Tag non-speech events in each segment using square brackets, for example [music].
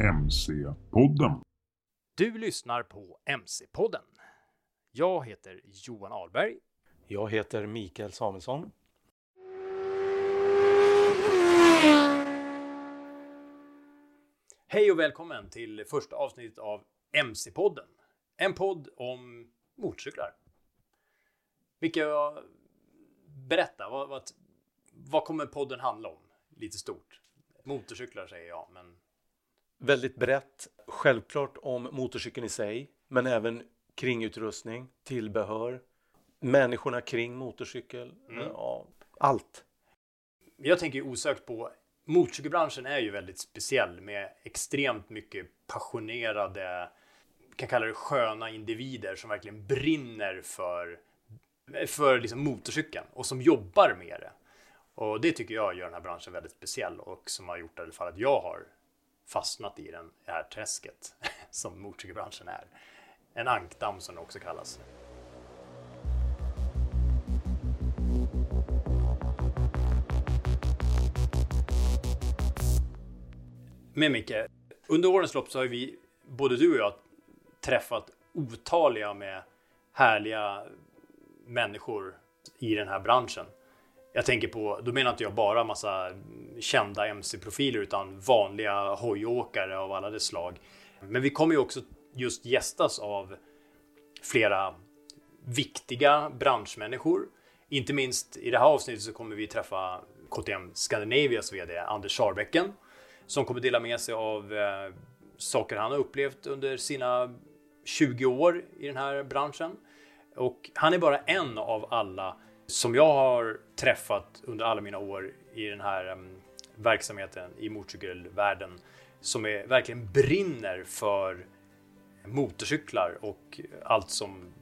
MC-podden. Du lyssnar på MC-podden. Jag heter Johan Ahlberg. Jag heter Mikael Samuelsson. Hej och välkommen till första avsnittet av MC-podden. En podd om motorcyklar. Vilka berätta, vad, vad, vad kommer podden handla om? Lite stort. Motorcyklar säger jag, men Väldigt brett, självklart om motorcykeln i sig, men även kringutrustning, tillbehör, människorna kring motorcykel, ja, allt. jag tänker osökt på motorcykelbranschen är ju väldigt speciell med extremt mycket passionerade, kan kalla det sköna individer som verkligen brinner för, för liksom motorcykeln och som jobbar med det. Och det tycker jag gör den här branschen väldigt speciell och som har gjort i alla fall att jag har fastnat i den, det här träsket [laughs] som motorcykelbranschen är. En ankdamm som det också kallas. Men Micke, under årens lopp så har vi, både du och jag, träffat otaliga med härliga människor i den här branschen. Jag tänker på, då menar inte jag bara massa kända MC-profiler utan vanliga hojåkare av alla dess slag. Men vi kommer ju också just gästas av flera viktiga branschmänniskor. Inte minst i det här avsnittet så kommer vi träffa KTM Scandinavias VD Anders Sarbäcken som kommer dela med sig av eh, saker han har upplevt under sina 20 år i den här branschen. Och han är bara en av alla som jag har träffat under alla mina år i den här um, verksamheten i motorcykelvärlden som är, verkligen brinner för motorcyklar och allt som,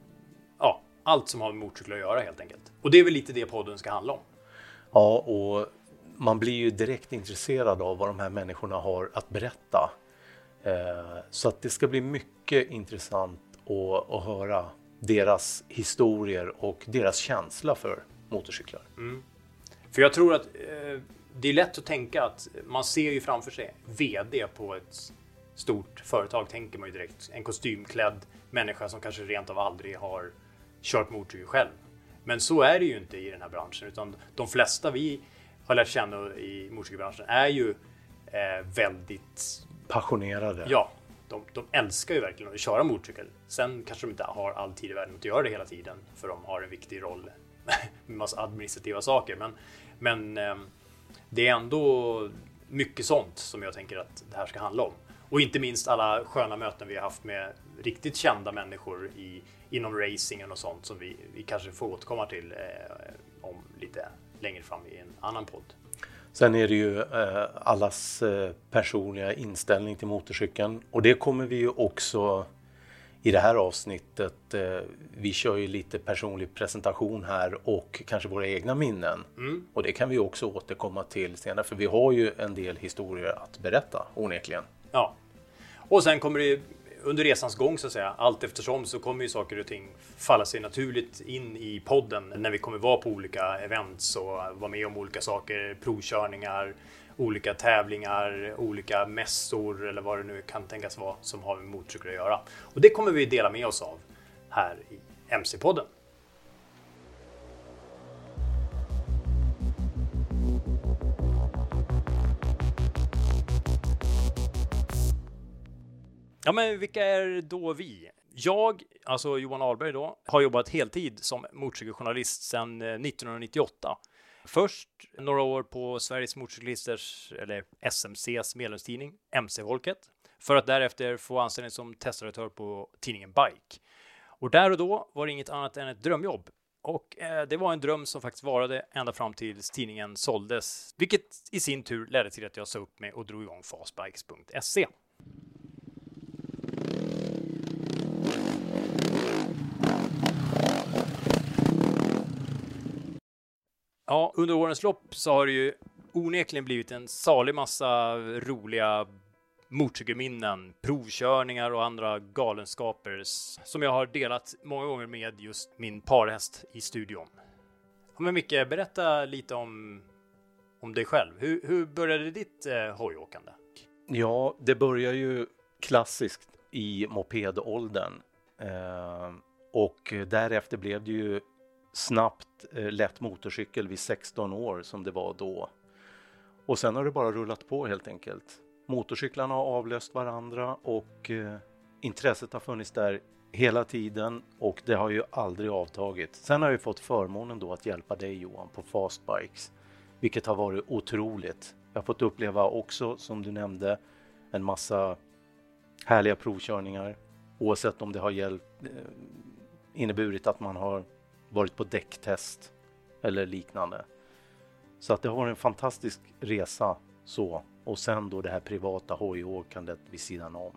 ja, allt som har med motorcyklar att göra helt enkelt. Och det är väl lite det podden ska handla om. Ja, och man blir ju direkt intresserad av vad de här människorna har att berätta. Eh, Så att det ska bli mycket intressant att, att höra deras historier och deras känsla för motorcyklar. För jag tror att eh, det är lätt att tänka att man ser ju framför sig VD på ett stort företag tänker man ju direkt. En kostymklädd människa som kanske rent av aldrig har kört motorcykel själv. Men så är det ju inte i den här branschen utan de flesta vi har lärt känna i motorcykelbranschen är ju eh, väldigt Passionerade. Ja, de, de älskar ju verkligen att köra motorcykel. Sen kanske de inte har all tid i världen att göra det hela tiden för de har en viktig roll [laughs] med massa administrativa saker. Men, men ehm, det är ändå mycket sånt som jag tänker att det här ska handla om. Och inte minst alla sköna möten vi har haft med riktigt kända människor i, inom racingen och sånt som vi, vi kanske får återkomma till eh, om lite längre fram i en annan podd. Sen är det ju eh, allas eh, personliga inställning till motorcykeln och det kommer vi ju också i det här avsnittet, eh, vi kör ju lite personlig presentation här och kanske våra egna minnen. Mm. Och det kan vi också återkomma till senare för vi har ju en del historier att berätta onekligen. Ja, och sen kommer det under resans gång så att säga, allt eftersom så kommer ju saker och ting falla sig naturligt in i podden när vi kommer vara på olika events och vara med om olika saker, provkörningar, olika tävlingar, olika mässor eller vad det nu kan tänkas vara som har med motorcykel att göra. Och det kommer vi dela med oss av här i MC-podden. Ja, men vilka är då vi? Jag, alltså Johan Ahlberg då, har jobbat heltid som motorcykeljournalist sedan eh, 1998. Först några år på Sveriges motorcyklisters, eller SMCs medlemstidning MC-folket, för att därefter få anställning som testredaktör på tidningen Bike. Och där och då var det inget annat än ett drömjobb. Och eh, det var en dröm som faktiskt varade ända fram tills tidningen såldes, vilket i sin tur ledde till att jag sa upp mig och drog igång fastbikes.se. Ja, under årens lopp så har det ju onekligen blivit en salig massa roliga motorcykelminnen, provkörningar och andra galenskaper som jag har delat många gånger med just min parhäst i studion. Ja, men Micke, berätta lite om, om dig själv. Hur, hur började ditt eh, hojåkande? Ja, det börjar ju klassiskt i mopedåldern eh, och därefter blev det ju snabbt eh, lätt motorcykel vid 16 år som det var då. Och sen har det bara rullat på helt enkelt. Motorcyklarna har avlöst varandra och eh, intresset har funnits där hela tiden och det har ju aldrig avtagit. Sen har jag fått förmånen då att hjälpa dig Johan på Fastbikes, vilket har varit otroligt. Jag har fått uppleva också, som du nämnde, en massa härliga provkörningar oavsett om det har hjälpt, eh, inneburit att man har varit på däcktest eller liknande. Så att det har varit en fantastisk resa så och sen då det här privata hojåkandet vid sidan om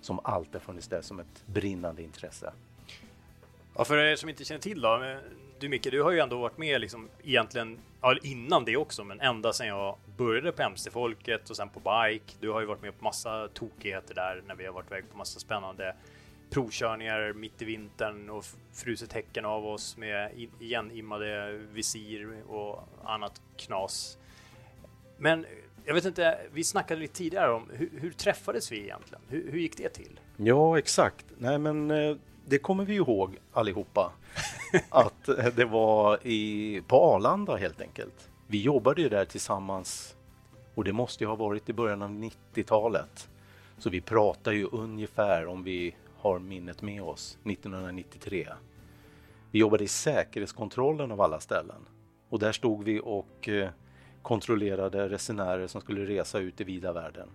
som alltid funnits där som ett brinnande intresse. Ja, för er som inte känner till då, du Micke, du har ju ändå varit med liksom egentligen, ja, innan det också, men ända sedan jag började på MC-folket och sen på Bike. Du har ju varit med på massa tokigheter där när vi har varit iväg på massa spännande provkörningar mitt i vintern och frusit häcken av oss med igenimmade visir och annat knas. Men jag vet inte, vi snackade lite tidigare om hur, hur träffades vi egentligen? Hur, hur, gick det till? Ja, exakt. Nej, men eh, det kommer vi ihåg allihopa. [laughs] att eh, det var i, på Arlanda helt enkelt. Vi jobbade ju där tillsammans och det måste ju ha varit i början av 90-talet. Så vi pratar ju ungefär om vi har minnet med oss 1993. Vi jobbade i säkerhetskontrollen av alla ställen och där stod vi och eh, kontrollerade resenärer som skulle resa ut i vida världen.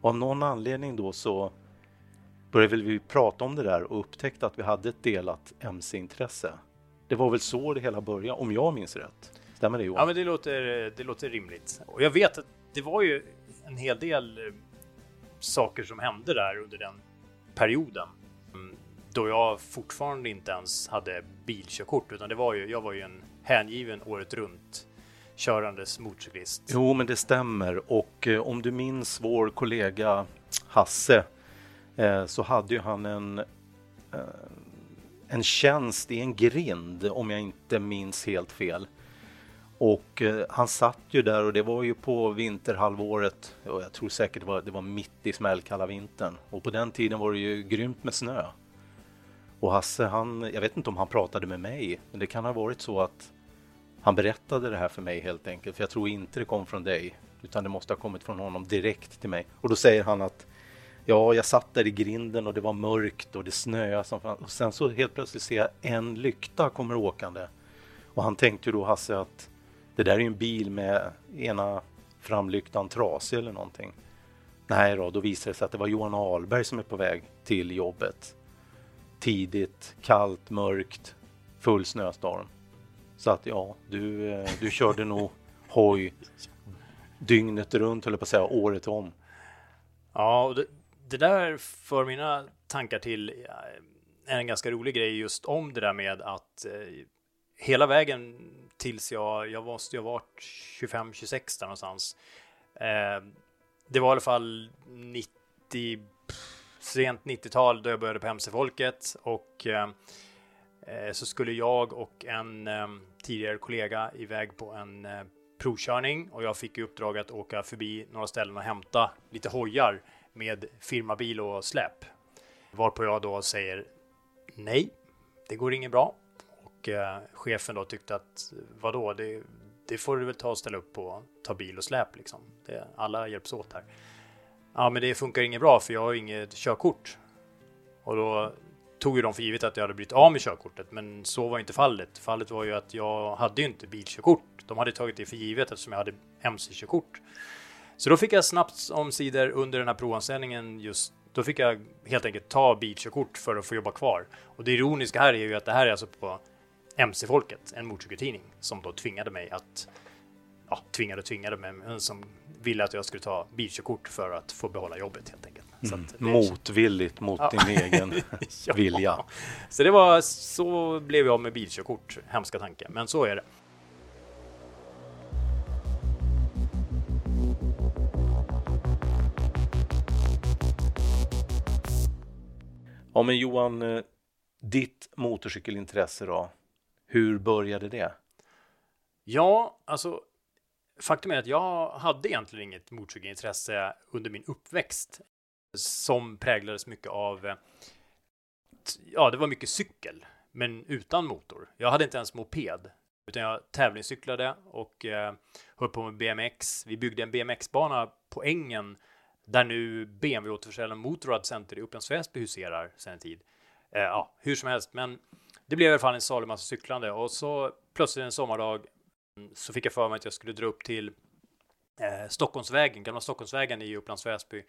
Och av någon anledning då så började vi prata om det där och upptäckte att vi hade ett delat mc-intresse. Det var väl så det hela började, om jag minns rätt. Stämmer det Johan? Ja, men det låter, det låter rimligt. Och jag vet att det var ju en hel del eh, saker som hände där under den perioden Ehm, då jag fortfarande inte ens hade bilkörkort utan det var ju, jag var ju en hängiven året runt körandes motorcyklist. Jo, men det stämmer och eh, om du minns vår kollega Hasse eh, så hade ju han en eh, en tjänst i en grind om jag inte minns helt fel. Och eh, han satt ju där och det var ju på vinterhalvåret och jag tror säkert det var, det var mitt i smällkalla vintern och på den tiden var det ju grymt med snö. Och Hasse, han, jag vet inte om han pratade med mig, men det kan ha varit så att han berättade det här för mig helt enkelt, för jag tror inte det kom från dig, utan det måste ha kommit från honom direkt till mig. Och då säger han att ja, jag satt där i grinden och det var mörkt och det snöade. Som fan. Och sen så helt plötsligt ser jag en lykta kommer åkande. Och han tänkte ju då, Hasse, att det där är en bil med ena framlyktan trasig eller någonting. Nej då, då visade det sig att det var Johan Ahlberg som är på väg till jobbet tidigt, kallt, mörkt, full snöstorm. Så att ja, du, eh, du körde nog [laughs] hoj dygnet runt, eller på att säga, året om. Ja, och det, det där för mina tankar till en ganska rolig grej just om det där med att eh, hela vägen tills jag, jag måste ju ha varit 25-26 där någonstans. Eh, det var i alla fall 90, sent 90-tal då jag började på MC-folket och eh, eh, så skulle jag och en eh, tidigare kollega iväg på en eh, provkörning och jag fick i uppdrag att åka förbi några ställen och hämta lite hojar med firmabil och släp. Varpå jag då säger nej, det går inget bra. Och eh, chefen då tyckte att vadå, det, det får du väl ta och ställa upp på, ta bil och släp liksom. Det, alla hjälps åt här. Ja, men det funkar inget bra för jag har inget körkort. Och då tog ju de för givet att jag hade blivit av med körkortet, men så var inte fallet. Fallet var ju att jag hade ju inte bilkörkort. De hade tagit det för givet eftersom jag hade mc-körkort. Så då fick jag snabbt omsider under den här provanställningen just då fick jag helt enkelt ta bilkörkort för att få jobba kvar. Och det ironiska här är ju att det här är alltså på MC-folket, en motorcykeltidning, som då tvingade mig att, ja, tvingade och tvingade, men som ville att jag skulle ta bilkörkort för att få behålla jobbet helt enkelt. Mm. Det, Motvilligt mot ja. din egen [laughs] ja. vilja. Så det var, så blev jag med bilkörkort, hemska tanke, men så är det. Ja men Johan, eh, ditt motorcykelintresse då? Hur började det? Ja, alltså faktum är att jag hade egentligen inget motorcykelintresse under min uppväxt som präglades mycket av Ja, det var mycket cykel, men utan motor. Jag hade inte ens moped, utan jag tävlingscyklade och eh, höll på med BMX. Vi byggde en BMX-bana på ängen där nu BMW-återförsäljaren Motorrad Center i Upplands Väsby huserar sedan en tid. Eh, ja, hur som helst, men det blev i alla fall en salig massa cyklande och så plötsligt en sommardag mm, så fick jag för mig att jag skulle dra upp till eh, Stockholmsvägen, gamla Stockholmsvägen i Upplands Väsby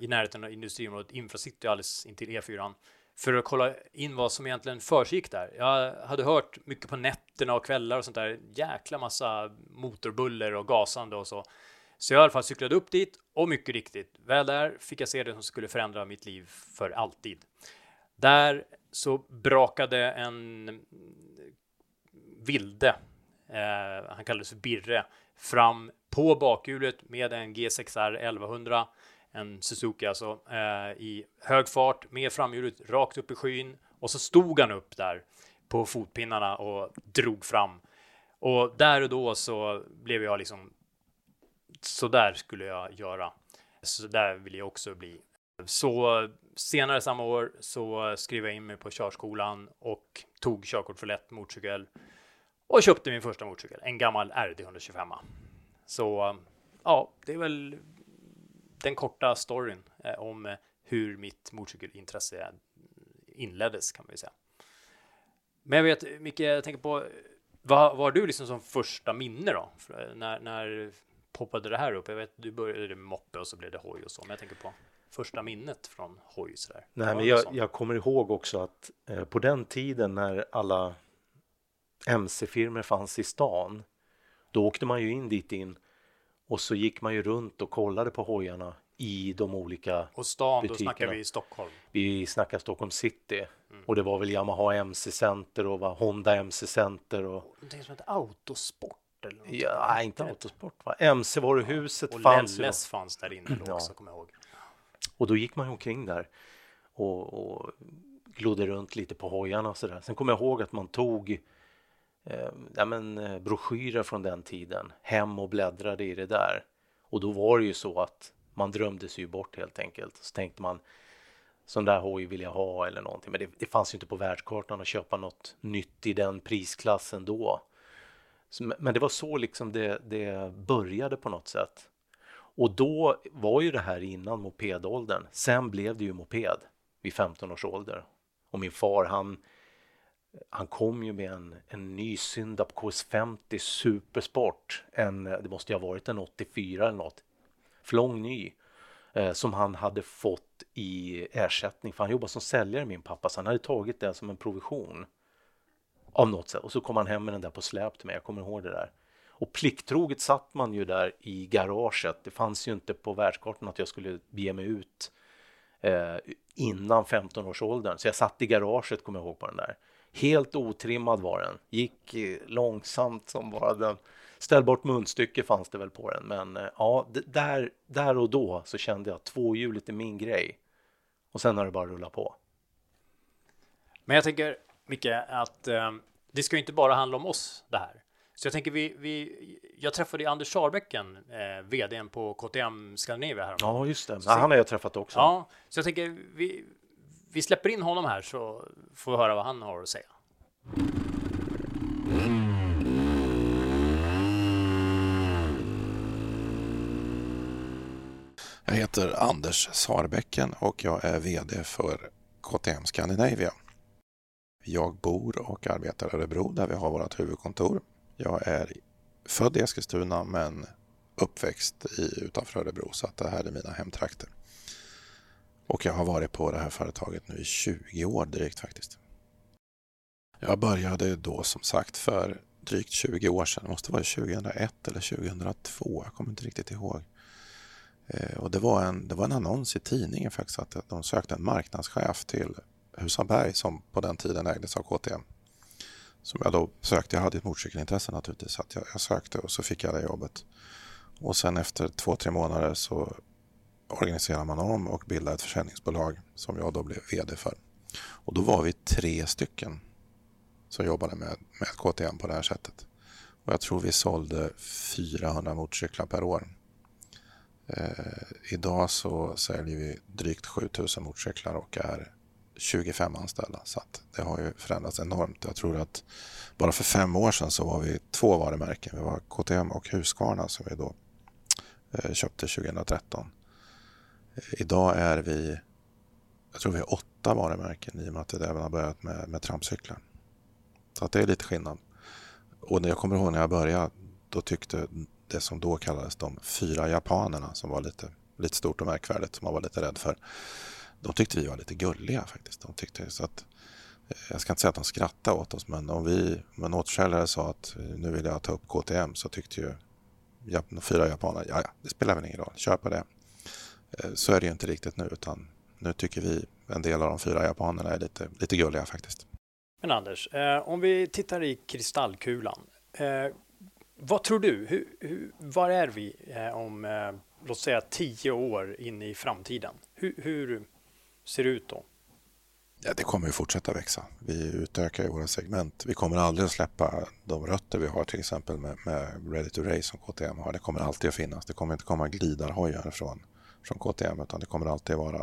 i närheten av industriområdet Infracity alldeles intill E4 för att kolla in vad som egentligen försiggick där. Jag hade hört mycket på nätterna och kvällar och sånt där jäkla massa motorbuller och gasande och så. Så jag i alla fall cyklade upp dit och mycket riktigt, väl där fick jag se det som skulle förändra mitt liv för alltid. Där så brakade en vilde, eh, han kallades för Birre, fram på bakhjulet med en G6R 1100, en Suzuki alltså, eh, i hög fart med framhjulet rakt upp i skyn och så stod han upp där på fotpinnarna och drog fram. Och där och då så blev jag liksom så där skulle jag göra. Så där vill jag också bli. Så senare samma år så skrev jag in mig på körskolan och tog körkort för lätt motorcykel och köpte min första motorcykel, en gammal RD 125. Så ja, det är väl den korta storyn eh, om hur mitt motorcykelintresse inleddes kan man ju säga. Men jag vet, Micke, jag tänker på vad var du liksom som första minne då? Eh, när, när poppade det här upp? Jag vet, du började med moppe och så blev det hoj och så, men jag tänker på första minnet från hoj sådär. Nej, men jag, jag, kommer ihåg också att eh, på den tiden när alla mc-firmor fanns i stan, då åkte man ju in dit in och så gick man ju runt och kollade på hojarna i de olika Och stan, butikerna. då snackar vi Stockholm. Vi snackar Stockholm city. Mm. Och det var väl Yamaha MC-center och var Honda MC-center. Och... Någonting som heter Autosport eller något. Ja, nej, inte Autosport va? MC-varuhuset och fanns Lelles fanns där inne då också, kommer jag ihåg. Och då gick man ju omkring där och, och glodde runt lite på hojarna och sådär. Sen kommer jag ihåg att man tog eh, ja, men, eh, broschyrer från den tiden hem och bläddrade i det där. Och då var det ju så att man drömde sig ju bort helt enkelt. Så tänkte man sån där hoj vill jag ha eller någonting. Men det, det fanns ju inte på världskartan att köpa något nytt i den prisklassen då. Men det var så liksom det, det började på något sätt. Och då var ju det här innan mopedåldern. Sen blev det ju moped vid 15 års ålder. Och min far han, han kom ju med en, en ny Syndap KS50 Supersport. En, det måste ju ha varit en 84 eller något. Flång ny. Eh, som han hade fått i ersättning. För han jobbade som säljare min pappa. Så han hade tagit det som en provision. Av något sätt. Och så kom han hem med den där på släp till mig. Jag kommer ihåg det där. Och plikttroget satt man ju där i garaget. Det fanns ju inte på världskartan att jag skulle bege mig ut eh, innan 15-årsåldern. Så jag satt i garaget, kommer jag ihåg, på den där. Helt otrimmad var den, gick eh, långsamt som bara den. Ställbart munstycke fanns det väl på den, men eh, ja, där, där och då så kände jag att tvåhjuligt är min grej. Och sen har det bara rullat på. Men jag tänker, Micke, att eh, det ska ju inte bara handla om oss det här. Så jag tänker, vi, vi, jag träffade Anders Sarbäcken, eh, vdn på KTM Scandinavia här. Ja, just det. Så, han har jag träffat också. Ja, så jag tänker, vi, vi släpper in honom här så får vi höra vad han har att säga. Jag heter Anders Sarbäcken och jag är VD för KTM Scandinavia. Jag bor och arbetar i Örebro där vi har vårt huvudkontor. Jag är född i Eskilstuna men uppväxt i, utanför Örebro så att det här är mina hemtrakter. Och jag har varit på det här företaget nu i 20 år drygt faktiskt. Jag började då som sagt för drygt 20 år sedan. Det måste vara 2001 eller 2002. Jag kommer inte riktigt ihåg. Eh, och det var, en, det var en annons i tidningen faktiskt att de sökte en marknadschef till Husaberg som på den tiden ägdes av KTM. Som jag då sökte. Jag hade ett motorcykelintresse naturligtvis. Så jag, jag, sökte och så fick jag det jobbet. Och sen efter två, tre månader så organiserade man om och bildade ett försäljningsbolag som jag då blev VD för. Och då var vi tre stycken som jobbade med, med KTM på det här sättet. Och jag tror vi sålde 400 motorcyklar per år. Eh, idag så säljer vi drygt 7000 motorcyklar och är 25 anställda. Så det har ju förändrats enormt. Jag tror att bara för fem år sedan så var vi två varumärken. Vi var KTM och Husqvarna som vi då eh, köpte 2013. Eh, idag är vi, jag tror vi har åtta varumärken i och med att vi även har börjat med, med trampcyklar. Så att det är lite skillnad. Och när jag kommer ihåg när jag började, då tyckte det som då kallades de fyra japanerna som var lite, lite stort och märkvärdigt, som man var lite rädd för. De tyckte vi var lite gulliga faktiskt. De tyckte så att, eh, jag ska inte säga att de skrattade åt oss, men om vi, om en återförsäljare sa att eh, nu vill jag ta upp KTM så tyckte ju fyra japaner, ja, ja, det spelar väl ingen roll, kör på det. Eh, så är det ju inte riktigt nu, utan nu tycker vi en del av de fyra japanerna är lite, lite gulliga faktiskt. Men Anders, eh, om vi tittar i kristallkulan. Eh, vad tror du? Hur, hur, var är vi eh, om, eh, låt säga, tio år in i framtiden? Hur, hur ser det ut då? Ja, det kommer ju fortsätta växa. Vi utökar ju våra segment. Vi kommer aldrig att släppa de rötter vi har till exempel med, med Ready to Race som KTM har. Det kommer alltid att finnas. Det kommer inte komma glidarhojar från, från KTM utan det kommer alltid vara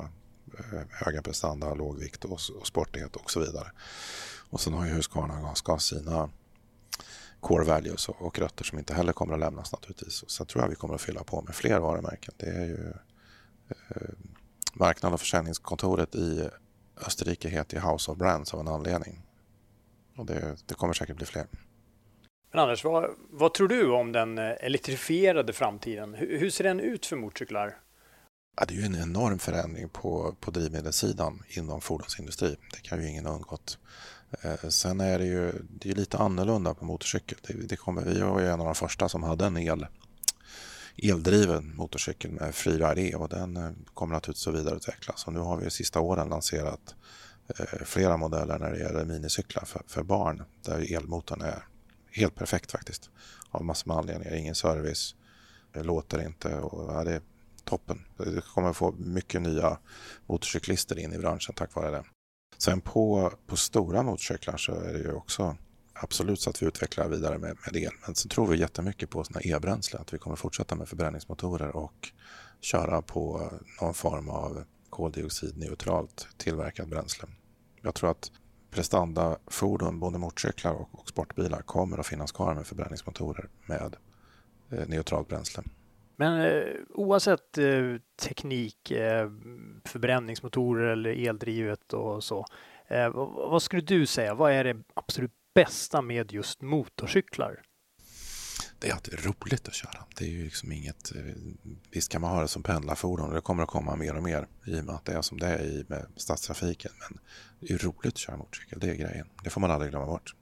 eh, höga prestanda, låg vikt och, och sportighet och så vidare. Och sen har ju Husqvarna Gasgas sina core values och, och rötter som inte heller kommer att lämnas naturligtvis. Så tror jag vi kommer att fylla på med fler varumärken. Det är ju eh, marknad och försäljningskontoret i Österrike heter House of Brands av en anledning. Och det, det kommer säkert bli fler. Men Anders, vad, vad, tror du om den eh, elektrifierade framtiden? Hur, hur ser den ut för motorcyklar? Ja, det är ju en enorm förändring på, på drivmedelssidan inom fordonsindustrin. Det kan ju ingen ha undgått. Eh, sen är det ju det är lite annorlunda på motorcykel. Det, det kommer, vi var ju en av de första som hade en el, eldriven motorcykel med Freeride E och den eh, kommer naturligtvis att vidareutvecklas. Och nu har vi de sista åren lanserat eh, flera modeller när det gäller minicyklar för, för barn där elmotorn är helt perfekt faktiskt. Av massor med anledningar. Ingen service, det låter inte och ja, det är toppen. Det kommer få mycket nya motorcyklister in i branschen tack vare det. Sen på, på stora motorcyklar så är det ju också absolut så att vi utvecklar vidare med, med el. Men så tror vi jättemycket på e-bränsle, att vi kommer fortsätta med förbränningsmotorer och köra på någon form av koldioxidneutralt tillverkat bränsle. Jag tror att prestandafordon, både motorcyklar och, och sportbilar kommer att finnas kvar med förbränningsmotorer med eh, neutralt bränsle. Men eh, oavsett eh, teknik, eh, förbränningsmotorer eller eldrivet och så. Eh, vad, vad skulle du säga? Vad är det absolut bästa med just motorcyklar? Det är att det är roligt att köra. Det är ju liksom inget... Eh, Visst kan man ha det som pendlarfordon och det kommer att komma mer och mer i och med att det är som det är med stadstrafiken. Men det är roligt att köra motorcykel, det är grejen. Det får man aldrig glömma bort.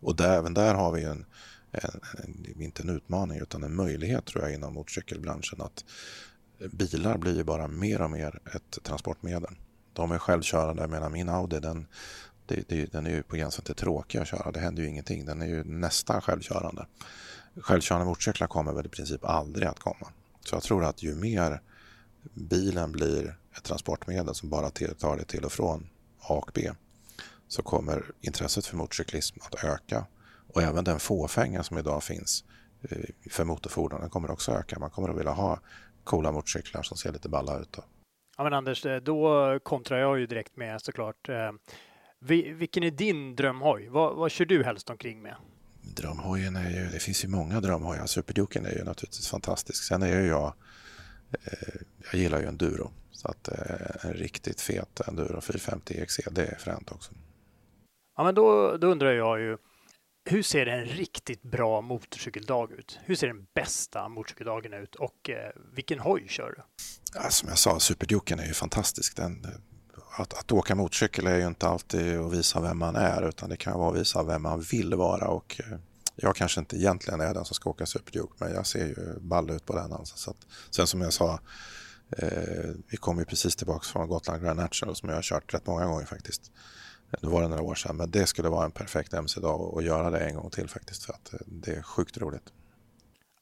Och där, även där har vi en, en, en, inte en utmaning utan en möjlighet tror jag inom motorcykelbranschen att eh, bilar blir ju bara mer och mer ett transportmedel. De är självkörande. Jag menar min Audi den, det, det, den är ju på gränsen till tråkig att köra. Det händer ju ingenting. Den är ju nästan självkörande. Självkörande motorcyklar kommer väl i princip aldrig att komma. Så jag tror att ju mer bilen blir ett transportmedel som bara tar det till och från A och B så kommer intresset för motorcyklism att öka. Och även den fåfänga som idag finns eh, för motorfordonen kommer också öka. Man kommer att vilja ha coola motorcyklar som ser lite balla ut. Ja men Anders, eh, då kontrar jag ju direkt med såklart. Eh, Eh, vilken är din drömhoj? Vad, vad kör du helst omkring med? Drömhojen är ju, det finns ju många drömhojar. Superduken är ju naturligtvis fantastisk. Sen är ju jag, jag gillar ju enduro. Så att en riktigt fet enduro 450 EXE, det är fränt också. Ja, men då, då undrar jag ju, hur ser en riktigt bra motorcykeldag ut? Hur ser den bästa motorcykeldagen ut och eh, vilken hoj kör du? Ja, som jag sa, Superduken är ju fantastisk. Den, att, att åka motorcykel är ju inte alltid att visa vem man är utan det kan vara att visa vem man vill vara och eh, jag kanske inte egentligen är den som ska åka Superduke men jag ser ju ball ut på den. Alltså. Så att, sen som jag sa, eh, vi kom ju precis tillbaka från Gotland Grand National som jag har kört rätt många gånger faktiskt. Det var det några år sedan, men det skulle vara en perfekt MC-dag att göra det en gång till faktiskt för att eh, det är sjukt roligt.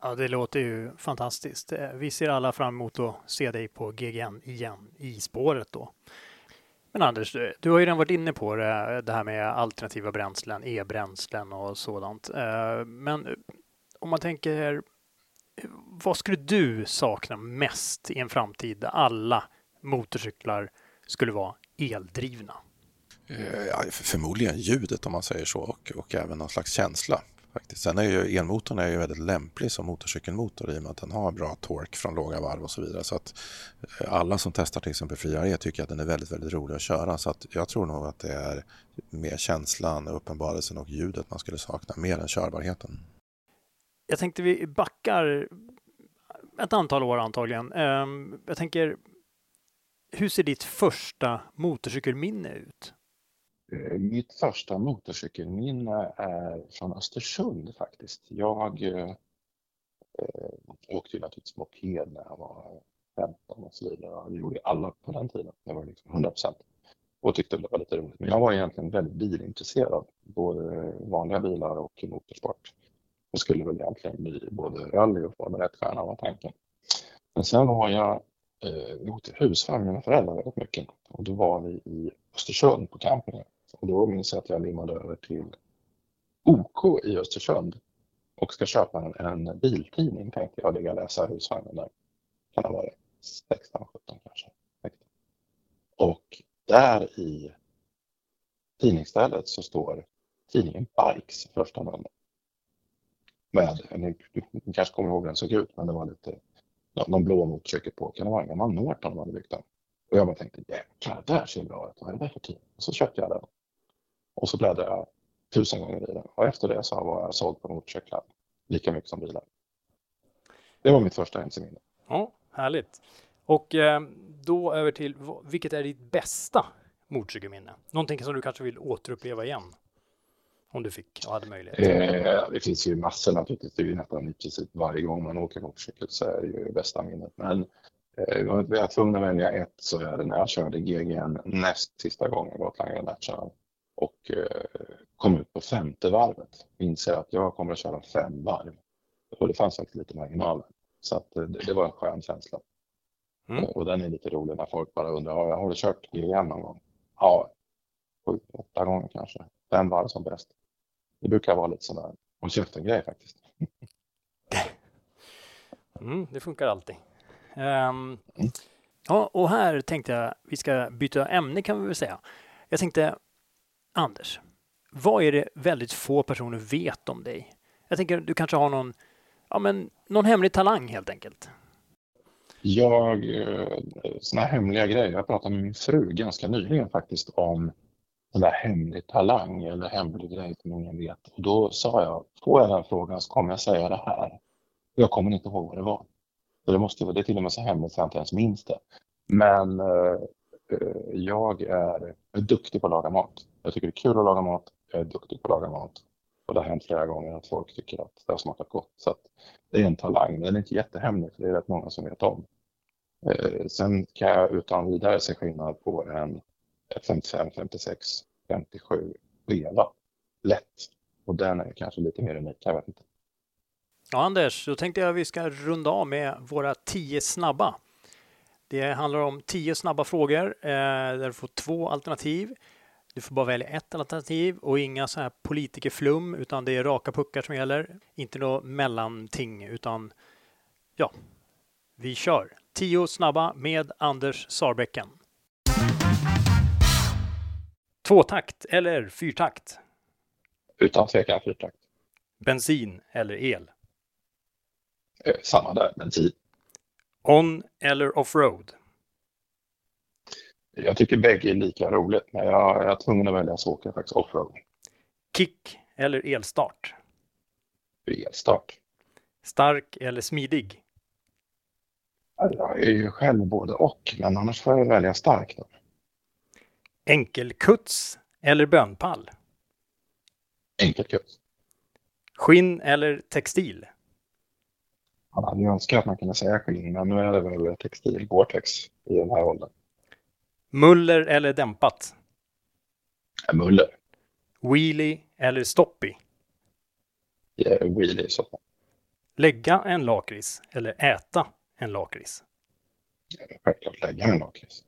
Ja, det låter ju fantastiskt. Eh, vi ser alla fram emot att se dig på GGN igen i spåret då. Men Anders, du har ju redan varit inne på det, det här med alternativa bränslen, e-bränslen och sådant. Eh, men om man tänker, vad skulle du sakna mest i en framtid där alla motorcyklar skulle vara eldrivna? Eh, ja, förmodligen ljudet om man säger så och, och även någon slags känsla. Faktiskt. Sen är ju elmotorn är ju väldigt lämplig som motorcykelmotor i och med att den har bra tork från låga varv och så vidare. Så att eh, alla som testar till exempel Friare tycker att den är väldigt, väldigt rolig att köra. Så att jag tror nog att det är mer känslan, uppenbarelsen och ljudet man skulle sakna mer än körbarheten. Jag tänkte vi backar ett antal år antagligen. Ehm, jag tänker, hur ser ditt första motorcykelminne ut? Eh, mitt första motorcykelminne är från Östersund faktiskt. Jag eh, eh åkte ju naturligtvis moped när jag var 15 och så vidare. Det gjorde alla på den tiden. Det var liksom 100 procent. Och tyckte det var lite roligt. Men jag var egentligen väldigt bilintresserad. Både vanliga bilar och motorsport. Jag skulle väl egentligen bli både rally och Formel 1-stjärna var tanken. Men sen var jag eh, åkte husvagn med mina föräldrar väldigt mycket. Och då var vi i Östersund på campingen. Och då minns jag att jag limmade över till OK i Östersund och ska köpa en, en biltidning tänkte jag ligga och läsa husvagnen där. Kan ha varit 16, 17 kanske. Och där i tidningsstället så står tidningen Bikes första nummer. Med, ni, ni kanske kommer ihåg hur den såg ut, men det var lite någon blå motorcykel på. Kan det vara en gammal Norton de hade byggt den? Och jag bara tänkte, jäklar, det här ser bra ut. Vad är det där för tidning? Och så köpte jag den. Och så bläddrade jag tusen gånger i den. Och efter det så har jag sålt på motorcyklar lika mycket som bilar. Det var mitt första mc-minne. Ja, härligt. Och eh, då över till, vilket är ditt bästa motorcykelminne? Någonting som du kanske vill återuppleva igen? Om du fick och hade möjlighet? Eh, det finns ju massor naturligtvis. Det är ju nästan i princip varje gång man åker motorcykel så är det ju bästa minnet. Men eh, om jag är tvungen att välja ett så är det när jag körde GGN näst sista gången Gotland National och eh, kom ut på femte varvet. Inser att jag kommer att köra fem varv. Och det fanns faktiskt lite marginaler. Så att, eh, det, det var en skön känsla. Mm. Och den är lite rolig när folk bara undrar, har du kört GGN någon gång? Ja, sju, åtta gånger kanske. Fem varv som bäst. Det brukar vara lite sådär och käften-grej faktiskt. [laughs] Mm, det funkar alltid. Um, ja, och här tänkte jag vi ska byta ämne kan vi väl säga. Jag tänkte Anders, vad är det väldigt få personer vet om dig? Jag tänker du kanske har någon, ja, men, någon hemlig talang helt enkelt. Jag, eh, sådana sådana hemliga grejer. Jag pratade med min fru ganska nyligen faktiskt om den där hemlig talang eller hemlig grej som ingen vet. Och då sa jag, får jag den frågan så kommer jag säga det här. Jag kommer inte ihåg vad det var. Så det, måste, det är till och med så hemligt så jag inte ens minns det. Men eh, eh jag är duktig på att laga mat. Jag tycker det är kul att laga mat. Jag är duktig på att laga mat. Och det har hänt flera gånger att folk tycker att det har smakat gott. Så det är en talang, men den är inte jättehemlig för det är rätt många som vet om. Eh, sen kan jag utan vidare se skillnad på en 55, 56, 57 Vela. Lätt. Och den är kanske lite mer unik, jag vet inte. Ja, Anders, då tänkte jag att vi ska runda av med våra tio snabba. Det handlar om tio snabba frågor eh, där du får två alternativ. Du får bara välja ett alternativ och inga så här politikerflum utan det är raka puckar som gäller. Inte något mellanting utan ja, vi kör. Tio snabba med Anders Sarbäcken. Tvåtakt eller fyrtakt? Utan tvekan fyrtakt. Bensin eller el? Eh, samma där, bensin. On eller offroad? Jag tycker bägge är lika roligt, men jag är tvungen att välja så åker jag faktiskt offroad. Kick eller elstart? Elstart. Stark eller smidig? Jag är ju själv både och, men annars får jag välja stark. Då. Enkelkuts eller bönpall? Enkelkuts. Skinn eller textil? Man hade ju önskat att man kunde säga skinn, men nu är det väl textil, Gore-Tex i den här åldern. Muller eller dämpat? Muller. Wheelie eller stoppie? Wheelie i så. Lägga en lakrits eller äta en lakrits? Självklart lägga en lakrits.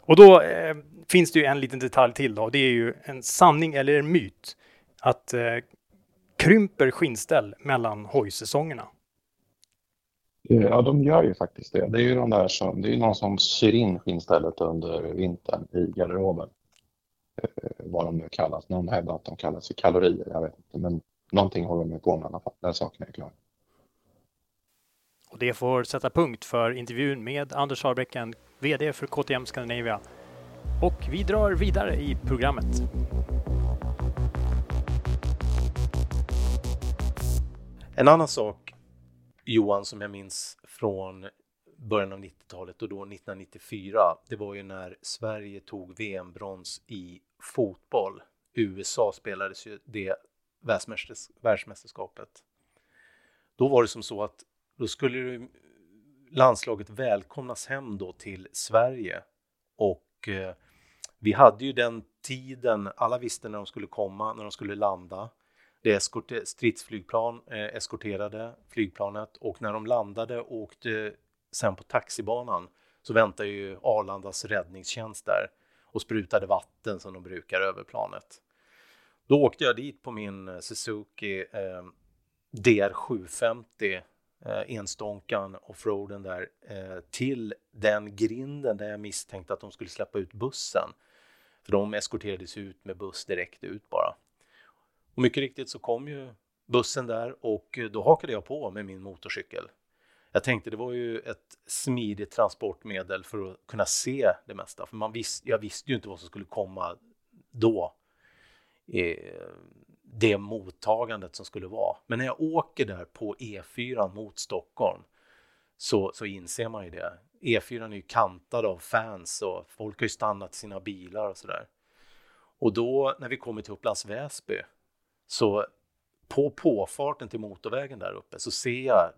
Och då eh, finns det ju en liten detalj till då. Det är ju en sanning eller en myt att eh, krymper skinnställ mellan hojsäsongerna. Ja, de gör ju faktiskt det. Det är ju de där som, det är någon som syr in skinnstället under vintern i garderoben. Eh, vad de nu kallas. Någon hävdar att de kallas för kalorier, jag vet inte. Men någonting håller de på med i alla fall. Den saken är klar. Och det får sätta punkt för intervjun med Anders Harbäcken, VD för KTM Scandinavia. Och vi drar vidare i programmet. En annan sak, Johan, som jag minns från början av 90-talet och då 1994, det var ju när Sverige tog VM-brons i fotboll. USA spelades ju det världsmästerskapet. Då var det som så att då skulle landslaget välkomnas hem då till Sverige och eh, vi hade ju den tiden, alla visste när de skulle komma, när de skulle landa. Det eskorte, stridsflygplan eh, eskorterade flygplanet och när de landade och åkte sen på taxibanan så väntade ju Arlandas räddningstjänst där och sprutade vatten som de brukar över planet. Då åkte jag dit på min eh, Suzuki eh, DR750 eh, enstånkan offroaden där eh, till den grinden där jag misstänkte att de skulle släppa ut bussen. För de eskorterades ut med buss direkt ut bara. Och mycket riktigt så kom ju bussen där och eh, då hakade jag på med min motorcykel. Jag tänkte det var ju ett smidigt transportmedel för att kunna se det mesta. För man visst, jag visste ju inte vad som skulle komma då. Eh, det mottagandet som skulle vara. Men när jag åker där på E4 mot Stockholm så, så inser man ju det. E4 är ju kantad av fans och folk har ju stannat sina bilar och sådär. Och då när vi kommer till Upplands Väsby så på påfarten till motorvägen där uppe så ser jag,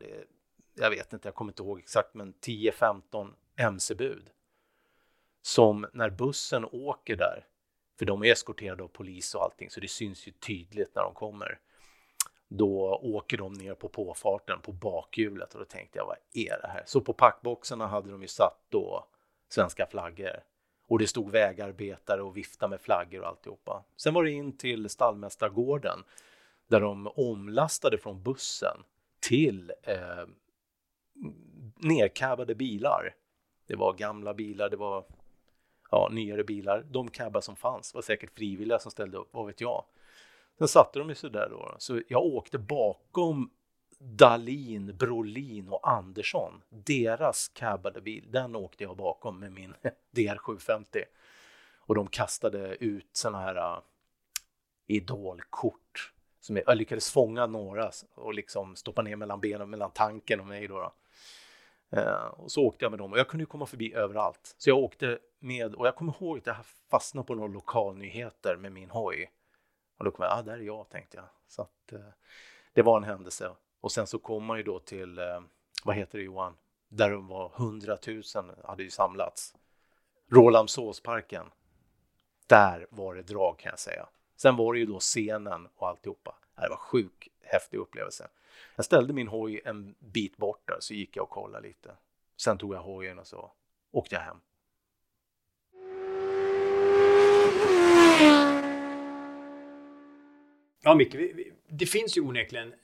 jag vet inte, jag kommer inte ihåg exakt, men 10-15 mc-bud. Som när bussen åker där för de är eskorterade av polis och allting så det syns ju tydligt när de kommer. Då åker de ner på påfarten på bakhjulet och då tänkte jag vad är det här? Så på packboxarna hade de ju satt då svenska flaggor och det stod vägarbetare och viftade med flaggor och alltihopa. Sen var det in till stallmästargården där de omlastade från bussen till eh, nerkabbade bilar. Det var gamla bilar, det var ja, nyare bilar. De cabbar som fanns var säkert frivilliga som ställde upp, vad vet jag. Sen satte de sig där då. Så jag åkte bakom Dalin, Brolin och Andersson. Deras cabbade bil, den åkte jag bakom med min [laughs] DR750. Och de kastade ut såna här uh, idolkort. Som jag, jag lyckades fånga några och liksom stoppa ner mellan benen, mellan tanken och mig då. då. Uh, och så åkte jag med dem och jag kunde komma förbi överallt. Så jag åkte med, och jag kommer ihåg att jag fastnade på några lokalnyheter med min hoj. Och då kom jag, ah, där är jag tänkte jag. Så att, uh, det var en händelse. Och sen så kom man ju då till, eh, vad heter det Johan, där de var hundratusen hade ju samlats. Rålambshovsparken. Där var det drag kan jag säga. Sen var det ju då scenen och alltihopa. Det var sjuk häftig upplevelse. Jag ställde min hoj en bit bort där så gick jag och kollade lite. Sen tog jag hojen och så åkte jag hem. Ja, Micke, det finns ju onekligen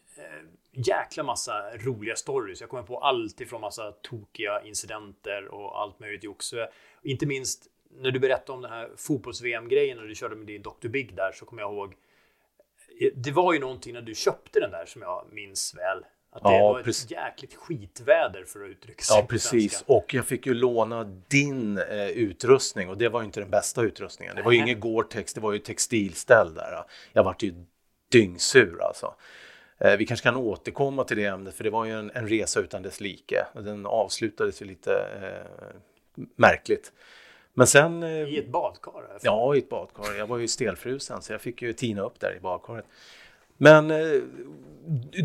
jäkla massa roliga stories. Jag kommer på allt ifrån massa tokiga incidenter och allt möjligt jox. Inte minst när du berättade om den här fotbolls-VM-grejen och du körde med din Dr. Big där så kommer jag ihåg. Eh, det var ju någonting när du köpte den där som jag minns väl. Att det ja, var precis. ett jäkligt skitväder för att uttrycka sig. Ja, precis. Svenska. Och jag fick ju låna din eh, utrustning och det var ju inte den bästa utrustningen. Det var ju inget Gore-Tex, det var ju textilställ där. Jag vart ju dyngsur alltså. Eh, vi kanske kan återkomma till det ämnet för det var ju en, en resa utan dess like. Den avslutades ju lite eh, märkligt. Men sen... Eh, I ett badkar? Ja, i ett badkar. Jag var ju stelfrusen så jag fick ju tina upp där i badkaret. Men eh,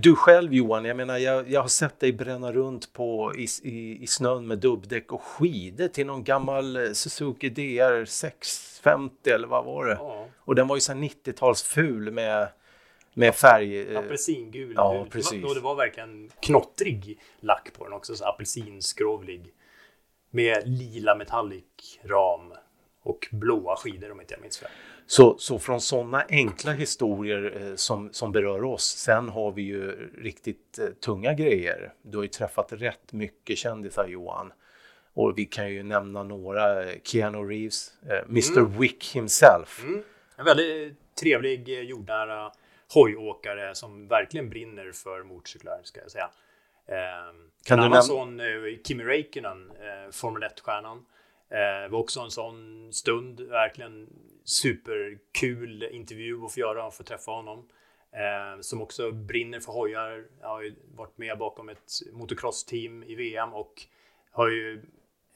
du själv Johan, jag menar jag, jag har sett dig bränna runt på, i, i, i snön med dubbdäck och skidor till någon gammal Suzuki DR 650 eller vad var det? Ja. Och den var ju så 90-talsful med med färg. Eh, Apelsingul. Ja, precis. Och det var verkligen knottrig lack på den också, så apelsinskrovlig. Med lila metallic ram och blåa skidor om inte jag minns fel. Så, så från sådana enkla historier eh, som, som berör oss, sen har vi ju riktigt eh, tunga grejer. Du har ju träffat rätt mycket kändisar Johan. Och vi kan ju nämna några, eh, Keanu Reeves, eh, Mr mm. Wick himself. Mm. En väldigt trevlig, eh, jordnära hojåkare som verkligen brinner för motorcyklar, ska jag säga. Eh, kan en annan sån, eh, Kimi Räikkönen, eh, Formel 1-stjärnan, eh, var också en sån stund, verkligen superkul intervju att få göra och få träffa honom. Eh, som också brinner för hojar, jag har ju varit med bakom ett motocross-team i VM och har ju,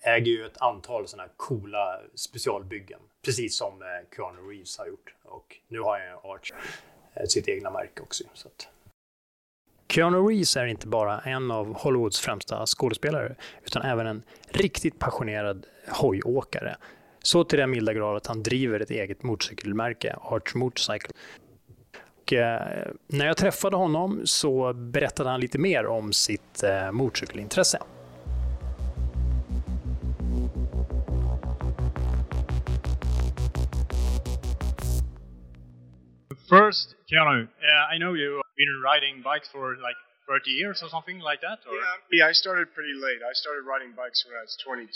äger ju ett antal sådana här coola specialbyggen. Precis som eh, Keanu Reeves har gjort. Och nu har jag en Arch Eh, sitt egna märke också. Så att. Keanu Reeves är inte bara en av Hollywoods främsta skådespelare, utan även en riktigt passionerad hojåkare. Så till den milda grad att han driver ett eget motorcykelmärke, Arch Motorcycle. Och, eh, när jag träffade honom så berättade han lite mer om sitt eh, motorcykelintresse. First, Keanu, uh, I know you've been riding bikes for like 30 years or something like that. Or? Yeah, yeah. I started pretty late. I started riding bikes when I was 22.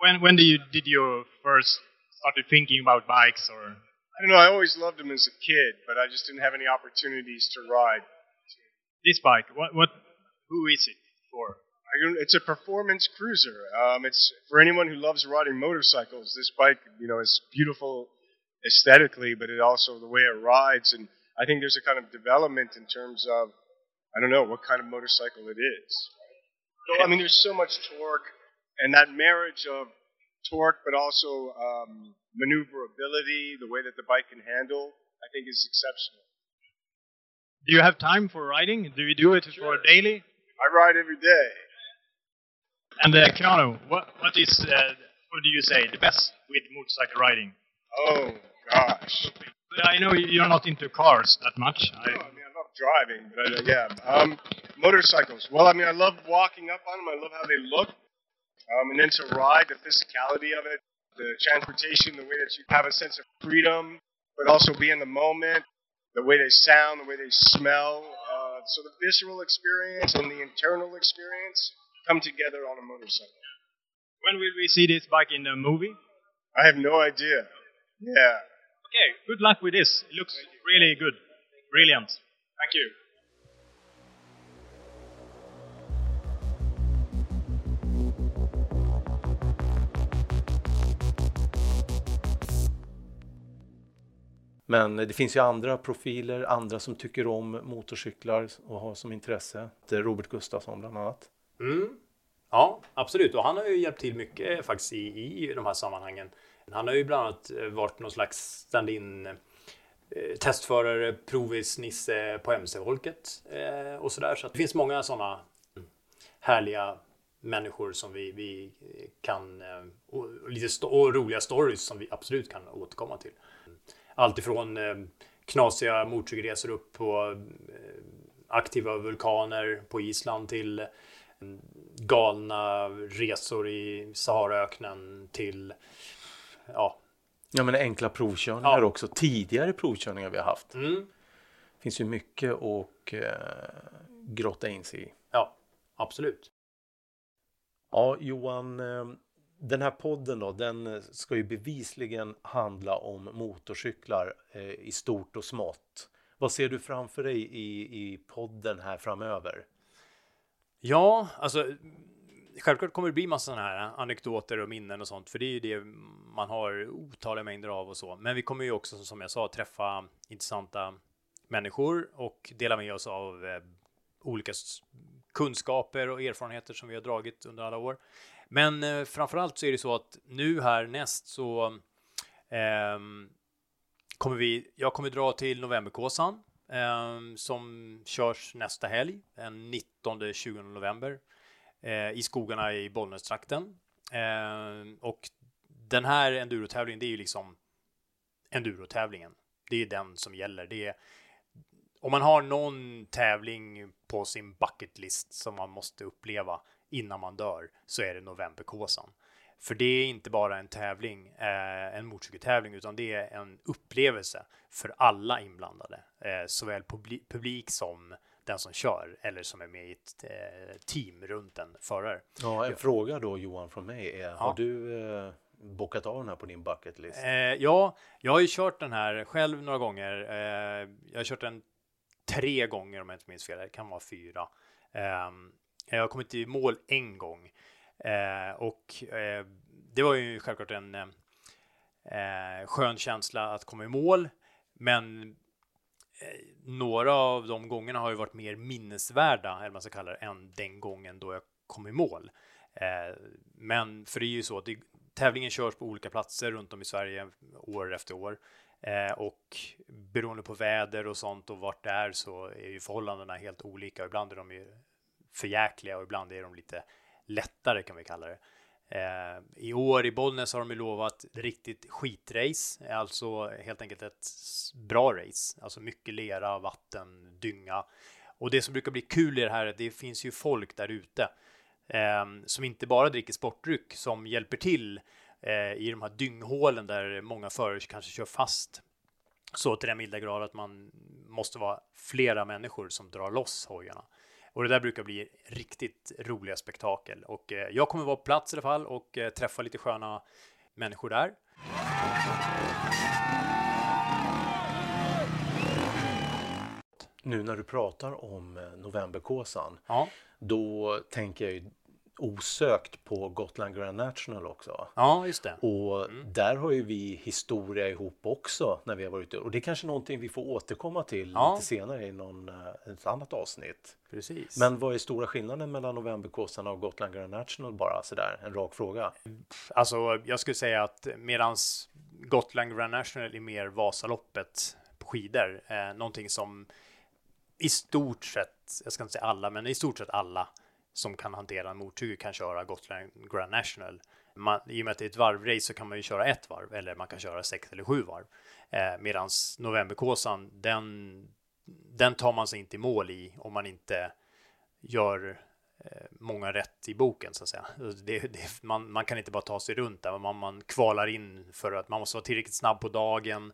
When when did you did you first started thinking about bikes or? I don't know. I always loved them as a kid, but I just didn't have any opportunities to ride. This bike, what what? Who is it for? it's a performance cruiser. Um, it's for anyone who loves riding motorcycles. This bike, you know, is beautiful aesthetically, but it also the way it rides. And I think there's a kind of development in terms of I don't know what kind of motorcycle it is. So I mean, there's so much torque, and that marriage of torque, but also um, maneuverability, the way that the bike can handle, I think is exceptional. Do you have time for riding? Do you do it sure. for daily? I ride every day. And uh, Keanu, what what is uh, what do you say the best with motorcycle riding? Oh gosh. I know you're not into cars that much. I, I mean, I love driving, but uh, yeah. Um, motorcycles. Well, I mean, I love walking up on them. I love how they look. Um, and then to ride, the physicality of it, the transportation, the way that you have a sense of freedom, but also be in the moment, the way they sound, the way they smell. Uh, so the visceral experience and the internal experience come together on a motorcycle. When will we see this bike in the movie? I have no idea. Yeah. Okay, good luck with this. It looks really good. Brilliant. Thank you. Men det finns ju andra profiler, andra som tycker om motorcyklar och har som intresse. Det är Robert Gustafsson bland annat. Mm. Ja, absolut. Och han har ju hjälpt till mycket faktiskt i, i de här sammanhangen. Han har ju bland annat eh, varit någon slags stand-in eh, testförare, provis-nisse på MC-folket eh, och sådär. Så det finns många sådana mm, härliga människor som vi, vi kan, och, lite och roliga stories som vi absolut kan återkomma till. Allt ifrån knasiga motorcykelresor upp på aktiva vulkaner på Island till mm, galna resor i Saharaöknen till ja. Ja men enkla provkörningar ja. också. Tidigare provkörningar vi har haft. Mm. finns ju mycket att eh, grotta in sig i. Ja, absolut. Ja, Johan, eh, den här podden då, den ska ju bevisligen handla om motorcyklar eh, i stort och smått. Vad ser du framför dig i, i podden här framöver? Ja, alltså självklart kommer det bli massa sådana här anekdoter och minnen och sånt, för det är ju det man har otaliga mängder av och så. Men vi kommer ju också, som jag sa, träffa intressanta människor och dela med oss av eh, olika kunskaper och erfarenheter som vi har dragit under alla år. Men eh, framförallt så är det så att nu här näst så eh, kommer vi, jag kommer dra till Novemberkåsan eh, som körs nästa helg, den 19-20 november eh, i skogarna i Bollnästrakten. Eh, och den här endurotävlingen, det är ju liksom endurotävlingen. Det är den som gäller. Det är om man har någon tävling på sin bucket list som man måste uppleva innan man dör så är det Novemberkåsan. För det är inte bara en tävling, eh, en motorcykeltävling, utan det är en upplevelse för alla inblandade, eh, såväl publik som den som kör eller som är med i ett eh, team runt en förare. Ja, en fråga då Johan från mig är, ja. har du eh, bockat av den här på din bucket list? Eh, ja, jag har ju kört den här själv några gånger. Eh, jag har kört den tre gånger om jag inte minns fel. Det kan vara fyra. Ehm, jag har kommit i mål en gång eh, och eh, det var ju självklart en eh, skön känsla att komma i mål. Men Eh, några av de gångerna har ju varit mer minnesvärda, eller man ska kalla det, än den gången då jag kom i mål. Eh, men för det är ju så att tävlingen körs på olika platser runt om i Sverige år efter år. Eh, och beroende på väder och sånt och vart det är så är ju förhållandena helt olika. Ibland är de ju förjäkliga och ibland är de lite lättare kan vi kalla det. Eh, I år i Bollnäs har de ju lovat riktigt skitrace, alltså helt enkelt ett bra race, alltså mycket lera, vatten, dynga. Och det som brukar bli kul i det här är att det finns ju folk där ute eh, som inte bara dricker sportdryck som hjälper till eh, i de här dynghålen där många förare kanske kör fast så till den milda grad att man måste vara flera människor som drar loss hojarna. Och det där brukar bli riktigt roliga spektakel och eh, jag kommer vara på plats i alla fall och eh, träffa lite sköna människor där. Nu när du pratar om eh, Novemberkåsan, ja. då tänker jag ju osökt på Gotland Grand National också. Ja, just det. Och mm. där har ju vi historia ihop också när vi har varit ute. Och det är kanske någonting vi får återkomma till ja. lite senare i någon, eh, ett annat avsnitt. Precis. Men vad är stora skillnaden mellan Novemberkåsarna och Gotland Grand National bara sådär, en rak fråga? Alltså, jag skulle säga att medans Gotland Grand National är mer Vasaloppet på skidor, eh, någonting som i stort sett, jag ska inte säga alla, men i stort sett alla som kan hantera en motorcykel kan köra Gotland Grand National. Man, I och med att det är ett varvrace så kan man ju köra ett varv eller man kan köra sex eller sju varv. Eh, Medan Novemberkåsan, den, den tar man sig inte i mål i om man inte gör eh, många rätt i boken så att säga. Det, det, man, man, kan inte bara ta sig runt där, man, man kvalar in för att man måste vara tillräckligt snabb på dagen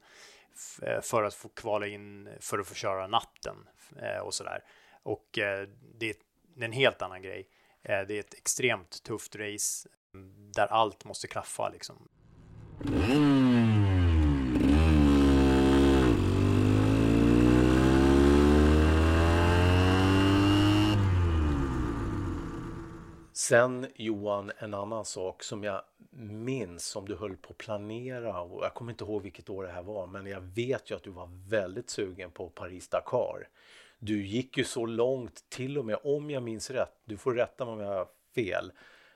eh, för att få kvala in för att få köra natten eh, och sådär. Och eh, det det är en helt annan grej. Eh, det är ett extremt tufft race eh, där allt måste klaffa liksom. Sen Johan, en annan sak som jag minns som du höll på att planera och jag kommer inte ihåg vilket år det här var men jag vet ju att du var väldigt sugen på Paris-Dakar. Du gick ju så långt, till och med om jag minns rätt, du får rätta mig om jag har fel,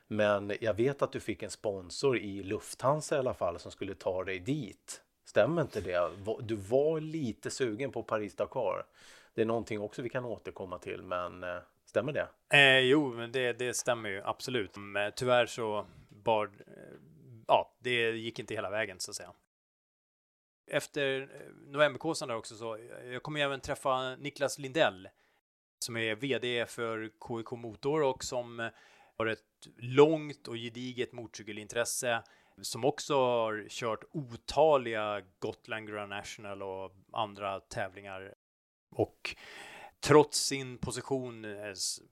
men jag vet att du fick en sponsor i Lufthansa i alla fall som skulle ta dig dit. Stämmer inte det? Du var lite sugen på Paris-Dakar. Det är någonting också vi kan återkomma till, men eh, Stämmer det? Eh, jo, men det, det stämmer ju absolut. Men tyvärr så bar, eh, ja, det gick inte hela vägen så att säga. Efter eh, novemberkåsan där också så, eh, jag kommer även träffa Niklas Lindell som är VD för KIK Motor och som eh, har ett långt och gediget motorcykelintresse som också har kört otaliga Gotland Grand National och andra tävlingar. Och trots sin position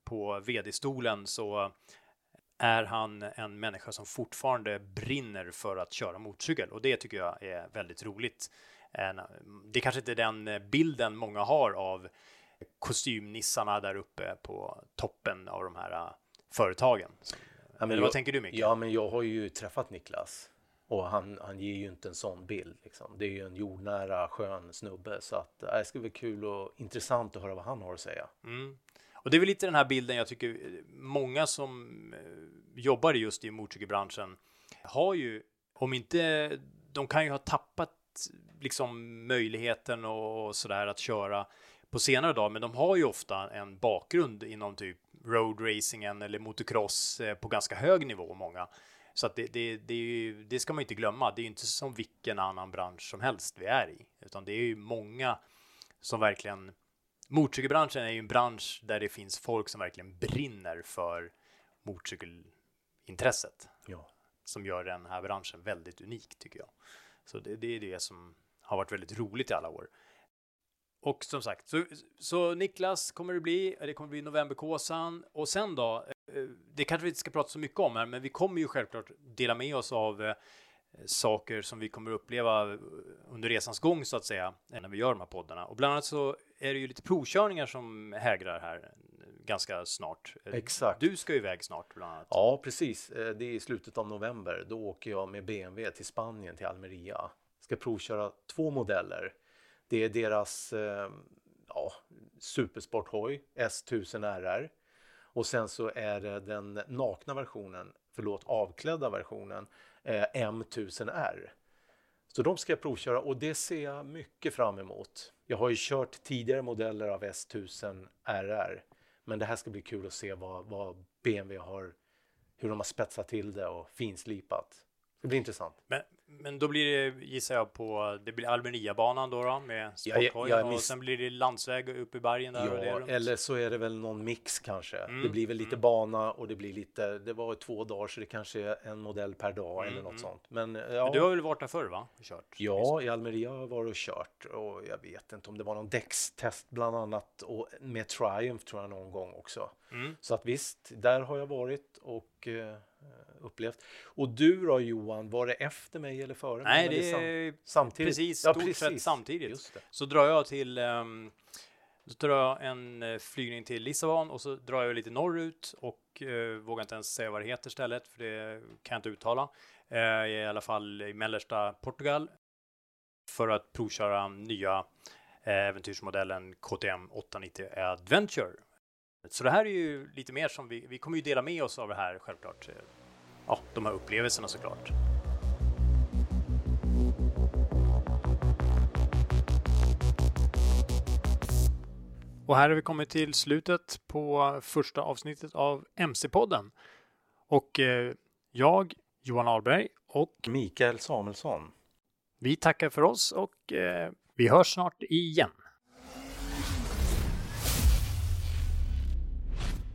på vd-stolen så är han en människa som fortfarande brinner för att köra motorcykel och det tycker jag är väldigt roligt. Det är kanske inte den bilden många har av kostymnissarna där uppe på toppen av de här äh, företagen. Ja, men Eller vad tänker du Micke? Ja, men jag har ju träffat Niklas och han, han ger ju inte en sån bild. Liksom. Det är ju en jordnära, skön snubbe så att äh, det ska bli kul och intressant att höra vad han har att säga. Mm. Och det är väl lite den här bilden jag tycker många som eh, jobbar just i motorcykelbranschen har ju, om inte, de kan ju ha tappat liksom möjligheten och sådär att köra på senare dag, men de har ju ofta en bakgrund inom typ roadracingen eller motocross eh, på ganska hög nivå, många. Så att det, det, det, det ska man inte glömma. Det är inte som vilken annan bransch som helst vi är i, utan det är ju många som verkligen Motorcykelbranschen är ju en bransch där det finns folk som verkligen brinner för motorcykelintresset. Ja. Som gör den här branschen väldigt unik tycker jag. Så det, det är det som har varit väldigt roligt i alla år. Och som sagt, så, så Niklas kommer det bli, det kommer bli novemberkåsan och sen då, eh, det kanske vi inte ska prata så mycket om här, men vi kommer ju självklart dela med oss av eh, saker som vi kommer uppleva under resans gång så att säga, när vi gör de här poddarna. Och bland annat så är det ju lite provkörningar som hägrar här ganska snart. Exakt. Du ska ju iväg snart bland annat. Ja, precis. Eh, det är i slutet av november. Då åker jag med BMW till Spanien, till Almeria. Ska provköra två modeller. Det är deras eh, ja, supersporthoj S1000 RR. Och sen så är det den nakna versionen, förlåt avklädda versionen Eh, M1000R. Så de ska jag provköra och det ser jag mycket fram emot. Jag har ju kört tidigare modeller av S1000 RR. Men det här ska bli kul att se vad, vad BMW har, hur de har spetsat till det och finslipat. Det blir intressant. Men, men då blir det, gissar jag på, det blir Almeriabanan då, då med sporthoj ja, och sen blir det landsväg upp i bergen där ja, och det runt. eller så är det väl någon mix kanske. Mm. Det blir väl lite mm. bana och det blir lite, det var två dagar så det kanske är en modell per dag mm. eller något mm. sånt. Men, ja. Men du har väl varit där förr va? Kört? Ja, i Almeria har jag varit och kört och jag vet inte om det var någon däckstest bland annat och med Triumph tror jag någon gång också. Mm. Så att visst, där har jag varit och eh, upplevt. Och du då Johan, var det efter mig eller före Nej, mig? Nej, det är sam samtidigt. precis, stort ja, precis. sett samtidigt. Så drar jag till um, så drar jag en uh, flygning till Lissabon och så drar jag lite norrut och uh, vågar inte ens säga vad det heter stället för det kan jag inte uttala. Uh, I alla fall i mellersta Portugal för att provköra nya äventyrsmodellen KTM 890 Adventure. Så det här är ju lite mer som vi, vi kommer ju dela med oss av det här självklart ja, de här upplevelserna såklart. Och här har vi kommit till slutet på första avsnittet av MC-podden. Och eh, jag, Johan Ahlberg och Mikael Samuelsson. Vi tackar för oss och eh, vi hörs snart igen.